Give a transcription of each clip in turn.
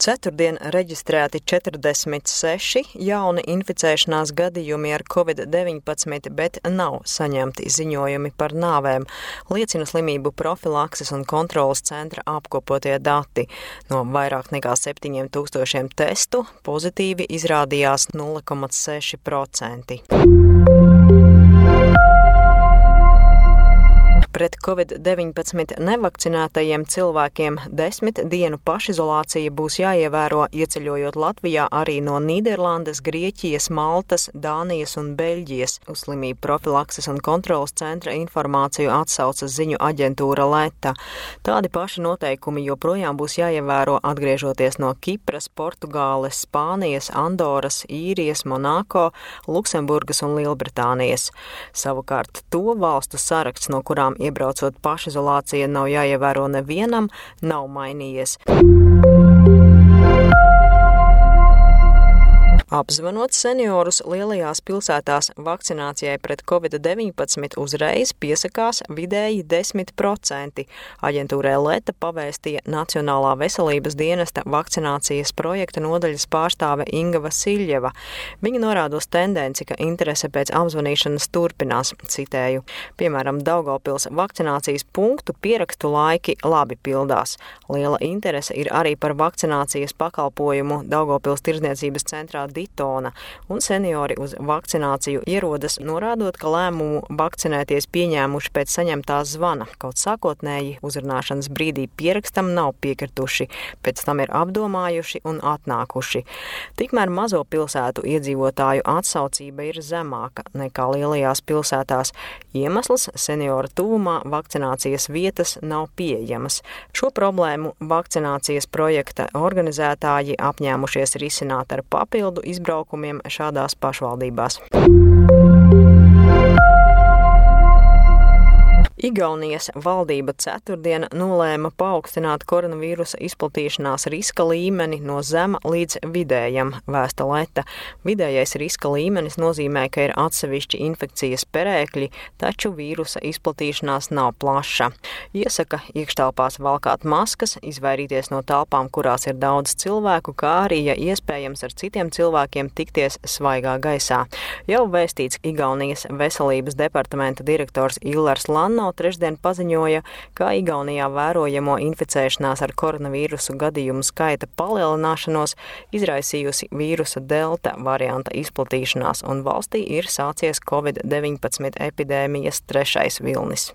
Ceturtdien reģistrēti 46 jauni inficēšanās gadījumi ar covid-19, bet nav saņemti ziņojumi par nāvēm, liecina slimību profilakses un kontrolas centra apkopotie dati. No vairāk nekā 7000 testu pozitīvi izrādījās 0,6%. Pret covid-19 nevakcinētajiem cilvēkiem desmit dienu pašizolācija būs jāievēro ieceļojot Latvijā arī no Nīderlandes, Grieķijas, Maltas, Dānijas un Beļģijas. Uz slimību profilakses un kontrolas centra informāciju atsaucas ziņu aģentūra Leta. Tādi paši noteikumi joprojām būs jāievēro atgriežoties no Kipras, Portugāles, Spānijas, Andoras, Īrijas, Monako, Luksemburgas un Lielbritānijas. Savukārt to valstu saraksts, no kurām iebraucot pašizolācija nav jāievēro nevienam, nav mainījies. Apzvanot seniorus lielajās pilsētās, vakcinācijai pret covid-19 uzreiz piesakās vidēji 10%. Aģentūrē Leta pavēstīja Nacionālā veselības dienesta vakcinācijas projekta nodaļas pārstāve Inga Vasiljeva. Viņa norāda uz tendenci, ka interese pēc apzvanīšanas turpinās, citēju. Piemēram, Daugavpils vakcinācijas punktu pierakstu laiki labi pildās. Liela interese ir arī par vakcinācijas pakalpojumu Daugavpils tirdzniecības centrā Ditona, un seniori uz vakcināciju ierodas, norādot, ka lēmumu vakcinēties pieņēmuši pēc saņemtās zvana, kaut sākotnēji uzrunāšanas brīdī pierakstam nav piekrituši, pēc tam ir apdomājuši un atnākuši. Tikmēr mazo pilsētu iedzīvotāju atsaucība ir zemāka nekā lielajās pilsētās. Iemesls senioru tuvumā vakcinācijas vietas nav pieejamas. Šo problēmu vakcinācijas projekta organizētāji apņēmušies risināt ar papildu izbraukumiem šādās pašvaldībās. Igaunijas valdība ceturtdien nolēma paaugstināt koronavīrusa izplatīšanās riska līmeni no zema līdz vidējam, vēsta Leta. Vidējais riska līmenis nozīmē, ka ir atsevišķi infekcijas perēkļi, taču vīrusa izplatīšanās nav plaša. Iesaka iekštelpās valkāt maskas, izvairīties no telpām, kurās ir daudz cilvēku, kā arī, ja iespējams, ar citiem cilvēkiem tikties svaigā gaisā. Jau vēstīts Igaunijas veselības departamenta direktors Illars Lanno ANO trešdien paziņoja, ka Igaunijā vērojamo inficēšanās ar koronavīrusu gadījumu skaita palielināšanos izraisījusi vīrusa delta varianta izplatīšanās, un valstī ir sācies Covid-19 epidēmijas trešais vilnis.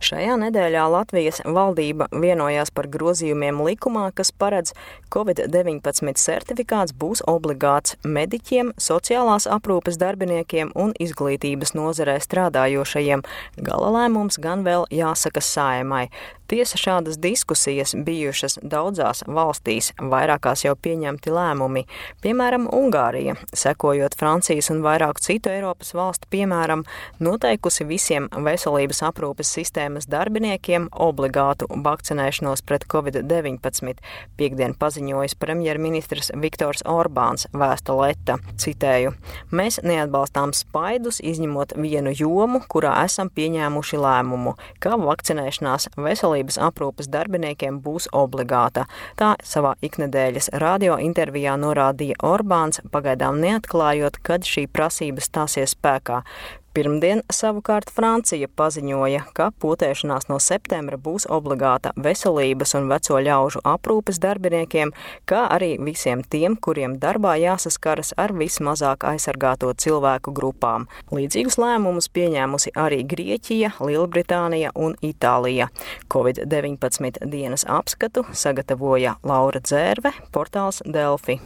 Šajā nedēļā Latvijas valdība vienojās par grozījumiem likumā, kas paredz Covid-19 certifikāts būs obligāts mediķiem, sociālās aprūpes darbiniekiem un izglītības nozarē strādājošajiem. Gala lēmums gan vēl jāsaka sājumai. Tiesa šādas diskusijas bijušas daudzās valstīs, vairākās jau pieņemti lēmumi, piemēram, Ungārija, sekojot Francijas un vairāku citu Eiropas valstu piemēram, noteikusi visiem veselības aprūpes sistēmas darbiniekiem obligātu vakcinēšanos pret covid-19. Piektdien paziņojis premjerministrs Viktors Orbāns vēsta Leta. Citēju: Mēs neatbalstām spaidus, izņemot vienu jomu, kurā esam pieņēmuši lēmumu, ka vakcinēšanās veselības aprūpes darbiniekiem būs obligāta. Tā savā iknedēļas radio intervijā norādīja Orbāns, pagaidām neatklājot, kad šī prasība stāsies spēkā. Pirmdien savukārt Francija paziņoja, ka potēšanās no septembra būs obligāta veselības un veco ļaužu aprūpes darbiniekiem, kā arī visiem tiem, kuriem darbā jāsaskaras ar vismazāk aizsargāto cilvēku grupām. Līdzīgus lēmumus pieņēmusi arī Grieķija, Lielbritānija un Itālija. Covid-19 dienas apskatu sagatavoja Laura Dzērve, portāls Delfi.